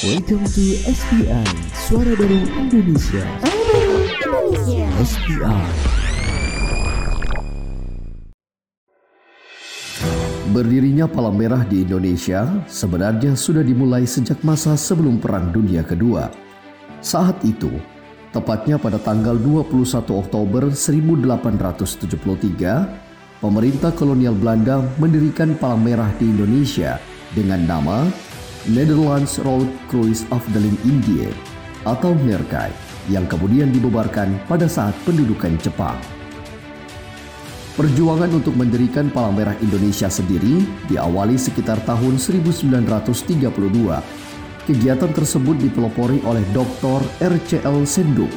Welcome to SPI Suara Baru Indonesia. SPI Berdirinya Palang Merah di Indonesia sebenarnya sudah dimulai sejak masa sebelum Perang Dunia Kedua. Saat itu, tepatnya pada tanggal 21 Oktober 1873, pemerintah kolonial Belanda mendirikan Palang Merah di Indonesia dengan nama Netherlands Road Cruise of the Indie atau NERKAI yang kemudian dibubarkan pada saat pendudukan Jepang. Perjuangan untuk mendirikan Palang Merah Indonesia sendiri diawali sekitar tahun 1932. Kegiatan tersebut dipelopori oleh Dr. RCL Senduk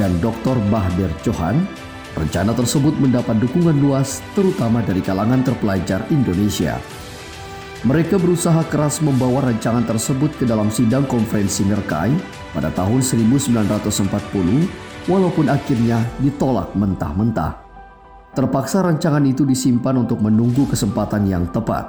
dan Dr. Bahder Johan. Rencana tersebut mendapat dukungan luas terutama dari kalangan terpelajar Indonesia. Mereka berusaha keras membawa rancangan tersebut ke dalam sidang konferensi Nerkai pada tahun 1940 walaupun akhirnya ditolak mentah-mentah. Terpaksa rancangan itu disimpan untuk menunggu kesempatan yang tepat.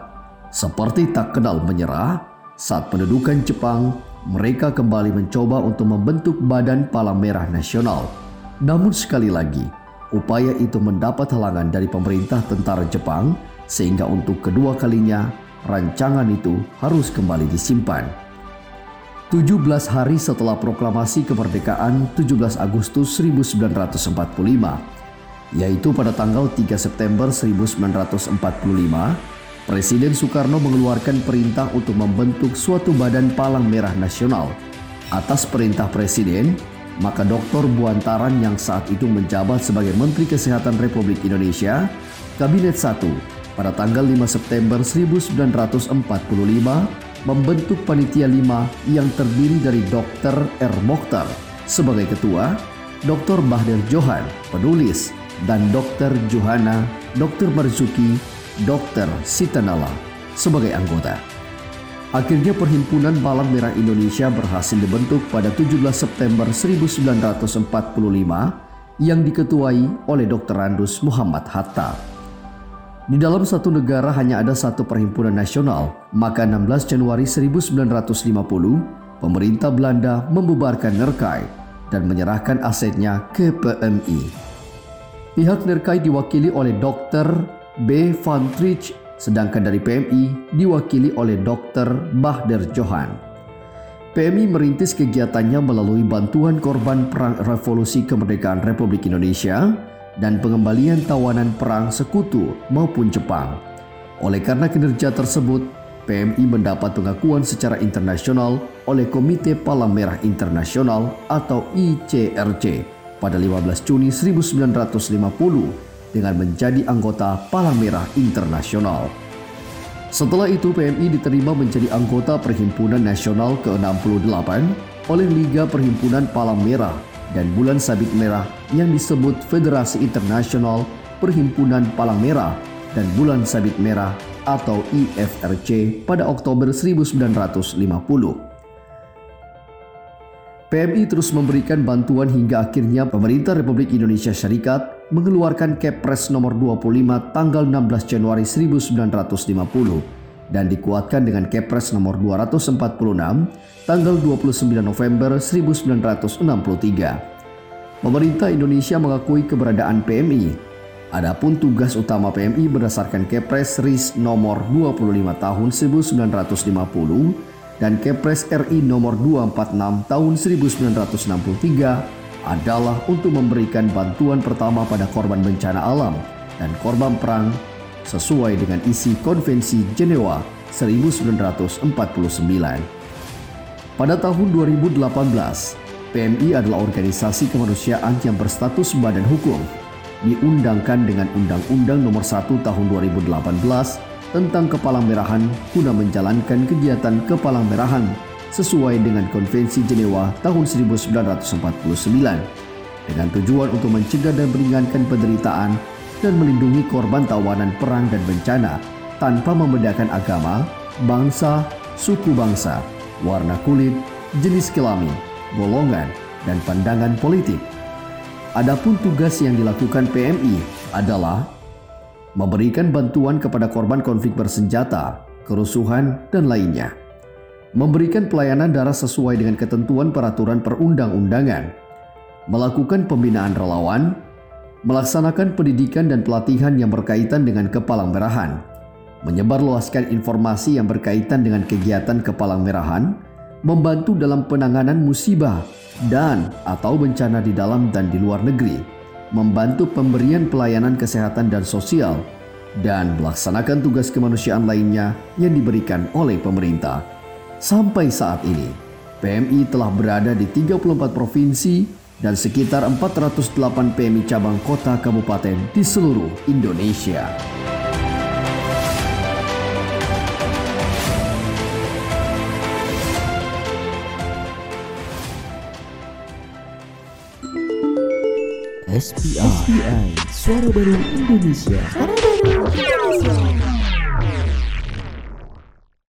Seperti tak kenal menyerah, saat pendudukan Jepang, mereka kembali mencoba untuk membentuk Badan Palang Merah Nasional. Namun sekali lagi, upaya itu mendapat halangan dari pemerintah tentara Jepang sehingga untuk kedua kalinya rancangan itu harus kembali disimpan. 17 hari setelah proklamasi kemerdekaan 17 Agustus 1945, yaitu pada tanggal 3 September 1945, Presiden Soekarno mengeluarkan perintah untuk membentuk suatu badan palang merah nasional. Atas perintah Presiden, maka Dr. Buantaran yang saat itu menjabat sebagai Menteri Kesehatan Republik Indonesia, Kabinet 1, pada tanggal 5 September 1945 membentuk Panitia 5 yang terdiri dari Dr. R. Mokhtar sebagai ketua, Dr. Bahder Johan, penulis, dan Dr. Johanna, Dr. Marzuki, Dr. Sitanala sebagai anggota. Akhirnya Perhimpunan Palang Merah Indonesia berhasil dibentuk pada 17 September 1945 yang diketuai oleh Dr. Randus Muhammad Hatta. Di dalam satu negara hanya ada satu perhimpunan nasional, maka 16 Januari 1950, pemerintah Belanda membubarkan Nerkai dan menyerahkan asetnya ke PMI. Pihak Nerkai diwakili oleh Dr. B. Van Trich, sedangkan dari PMI diwakili oleh Dr. Bahder Johan. PMI merintis kegiatannya melalui bantuan korban Perang Revolusi Kemerdekaan Republik Indonesia dan pengembalian tawanan perang sekutu maupun Jepang. Oleh karena kinerja tersebut, PMI mendapat pengakuan secara internasional oleh Komite Palang Merah Internasional atau ICRC pada 15 Juni 1950 dengan menjadi anggota Palang Merah Internasional. Setelah itu PMI diterima menjadi anggota Perhimpunan Nasional ke-68 oleh Liga Perhimpunan Palang Merah dan Bulan Sabit Merah yang disebut Federasi Internasional Perhimpunan Palang Merah dan Bulan Sabit Merah atau IFRC pada Oktober 1950. PMI terus memberikan bantuan hingga akhirnya pemerintah Republik Indonesia Syarikat mengeluarkan Kepres nomor 25 tanggal 16 Januari 1950 dan dikuatkan dengan Kepres nomor 246 tanggal 29 November 1963. Pemerintah Indonesia mengakui keberadaan PMI. Adapun tugas utama PMI berdasarkan Kepres RIS nomor 25 tahun 1950 dan Kepres RI nomor 246 tahun 1963 adalah untuk memberikan bantuan pertama pada korban bencana alam dan korban perang sesuai dengan isi Konvensi Jenewa 1949. Pada tahun 2018, PMI adalah organisasi kemanusiaan yang berstatus badan hukum, diundangkan dengan Undang-Undang Nomor 1 Tahun 2018 tentang kepalang-merahan guna menjalankan kegiatan kepalang-merahan sesuai dengan Konvensi Jenewa tahun 1949 dengan tujuan untuk mencegah dan meringankan penderitaan dan melindungi korban tawanan perang dan bencana tanpa membedakan agama, bangsa, suku bangsa, warna kulit, jenis kelamin, golongan, dan pandangan politik. Adapun tugas yang dilakukan PMI adalah memberikan bantuan kepada korban konflik bersenjata, kerusuhan, dan lainnya. memberikan pelayanan darah sesuai dengan ketentuan peraturan perundang-undangan, melakukan pembinaan relawan, melaksanakan pendidikan dan pelatihan yang berkaitan dengan kepalang merahan, menyebarluaskan informasi yang berkaitan dengan kegiatan kepalang merahan, membantu dalam penanganan musibah dan atau bencana di dalam dan di luar negeri, membantu pemberian pelayanan kesehatan dan sosial, dan melaksanakan tugas kemanusiaan lainnya yang diberikan oleh pemerintah. Sampai saat ini, PMI telah berada di 34 provinsi dan sekitar 408 PMI cabang kota kabupaten di seluruh Indonesia. SPI, SPI Suara Baru Indonesia. Suara baru Indonesia.